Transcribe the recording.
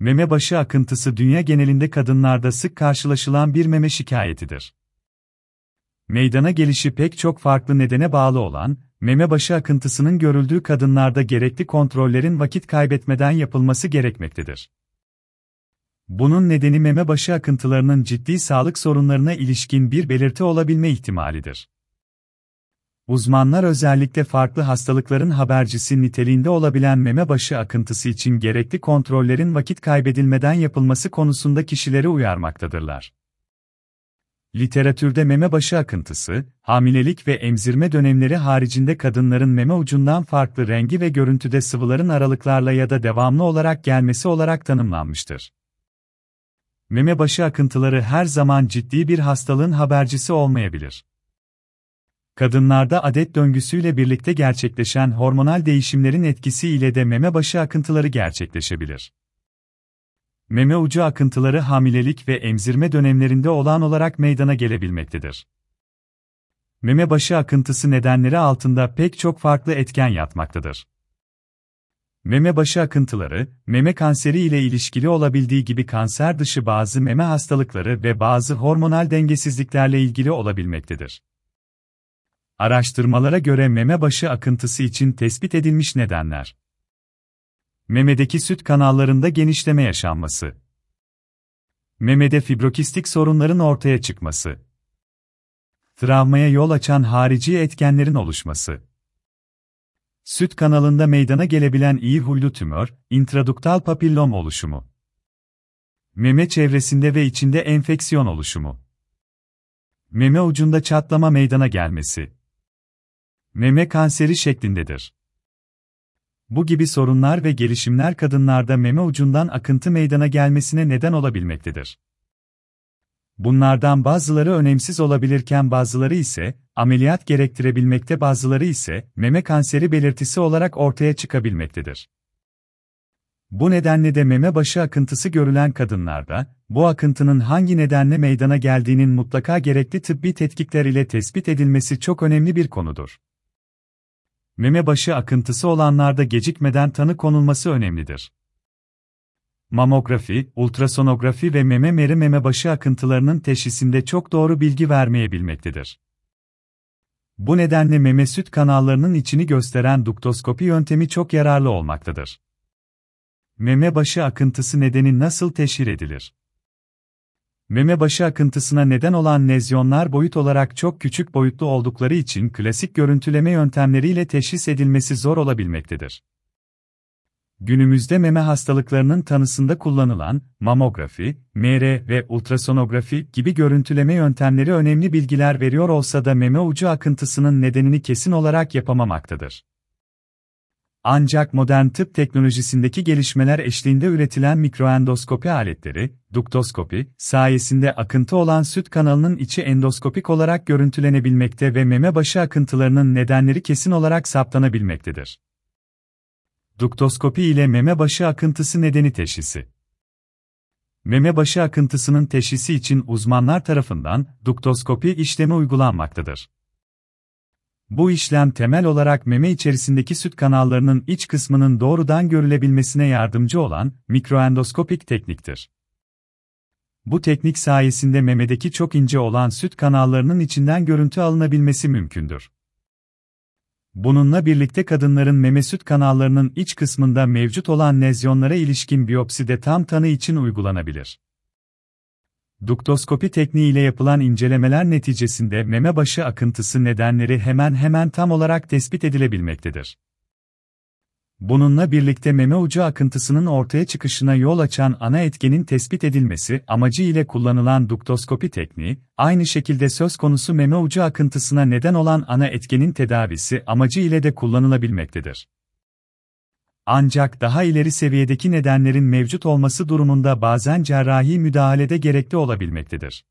Meme başı akıntısı dünya genelinde kadınlarda sık karşılaşılan bir meme şikayetidir. Meydana gelişi pek çok farklı nedene bağlı olan, meme başı akıntısının görüldüğü kadınlarda gerekli kontrollerin vakit kaybetmeden yapılması gerekmektedir. Bunun nedeni meme başı akıntılarının ciddi sağlık sorunlarına ilişkin bir belirti olabilme ihtimalidir. Uzmanlar özellikle farklı hastalıkların habercisi niteliğinde olabilen meme başı akıntısı için gerekli kontrollerin vakit kaybedilmeden yapılması konusunda kişileri uyarmaktadırlar. Literatürde meme başı akıntısı, hamilelik ve emzirme dönemleri haricinde kadınların meme ucundan farklı rengi ve görüntüde sıvıların aralıklarla ya da devamlı olarak gelmesi olarak tanımlanmıştır. Meme başı akıntıları her zaman ciddi bir hastalığın habercisi olmayabilir. Kadınlarda adet döngüsüyle birlikte gerçekleşen hormonal değişimlerin etkisi ile de meme başı akıntıları gerçekleşebilir. Meme ucu akıntıları hamilelik ve emzirme dönemlerinde olağan olarak meydana gelebilmektedir. Meme başı akıntısı nedenleri altında pek çok farklı etken yatmaktadır. Meme başı akıntıları, meme kanseri ile ilişkili olabildiği gibi kanser dışı bazı meme hastalıkları ve bazı hormonal dengesizliklerle ilgili olabilmektedir. Araştırmalara göre meme başı akıntısı için tespit edilmiş nedenler. Memedeki süt kanallarında genişleme yaşanması. Memede fibrokistik sorunların ortaya çıkması. Travmaya yol açan harici etkenlerin oluşması. Süt kanalında meydana gelebilen iyi huylu tümör, intraduktal papillom oluşumu. Meme çevresinde ve içinde enfeksiyon oluşumu. Meme ucunda çatlama meydana gelmesi. Meme kanseri şeklindedir. Bu gibi sorunlar ve gelişimler kadınlarda meme ucundan akıntı meydana gelmesine neden olabilmektedir. Bunlardan bazıları önemsiz olabilirken bazıları ise ameliyat gerektirebilmekte bazıları ise meme kanseri belirtisi olarak ortaya çıkabilmektedir. Bu nedenle de meme başı akıntısı görülen kadınlarda, bu akıntının hangi nedenle meydana geldiğinin mutlaka gerekli tıbbi tetkikler ile tespit edilmesi çok önemli bir konudur. Meme başı akıntısı olanlarda gecikmeden tanı konulması önemlidir. Mamografi, ultrasonografi ve meme meri meme başı akıntılarının teşhisinde çok doğru bilgi vermeyebilmektedir. Bu nedenle meme süt kanallarının içini gösteren duktoskopi yöntemi çok yararlı olmaktadır. Meme başı akıntısı nedeni nasıl teşhir edilir? Meme başı akıntısına neden olan lezyonlar boyut olarak çok küçük boyutlu oldukları için klasik görüntüleme yöntemleriyle teşhis edilmesi zor olabilmektedir. Günümüzde meme hastalıklarının tanısında kullanılan mamografi, MR ve ultrasonografi gibi görüntüleme yöntemleri önemli bilgiler veriyor olsa da meme ucu akıntısının nedenini kesin olarak yapamamaktadır. Ancak modern tıp teknolojisindeki gelişmeler eşliğinde üretilen mikroendoskopi aletleri, duktoskopi, sayesinde akıntı olan süt kanalının içi endoskopik olarak görüntülenebilmekte ve meme başı akıntılarının nedenleri kesin olarak saptanabilmektedir. Duktoskopi ile meme başı akıntısı nedeni teşhisi. Meme başı akıntısının teşhisi için uzmanlar tarafından duktoskopi işlemi uygulanmaktadır. Bu işlem temel olarak meme içerisindeki süt kanallarının iç kısmının doğrudan görülebilmesine yardımcı olan mikroendoskopik tekniktir. Bu teknik sayesinde memedeki çok ince olan süt kanallarının içinden görüntü alınabilmesi mümkündür. Bununla birlikte kadınların meme süt kanallarının iç kısmında mevcut olan lezyonlara ilişkin biyopsi de tam tanı için uygulanabilir. Duktoskopi tekniği ile yapılan incelemeler neticesinde meme başı akıntısı nedenleri hemen hemen tam olarak tespit edilebilmektedir. Bununla birlikte meme ucu akıntısının ortaya çıkışına yol açan ana etkenin tespit edilmesi amacı ile kullanılan duktoskopi tekniği, aynı şekilde söz konusu meme ucu akıntısına neden olan ana etkenin tedavisi amacı ile de kullanılabilmektedir. Ancak daha ileri seviyedeki nedenlerin mevcut olması durumunda bazen cerrahi müdahalede gerekli olabilmektedir.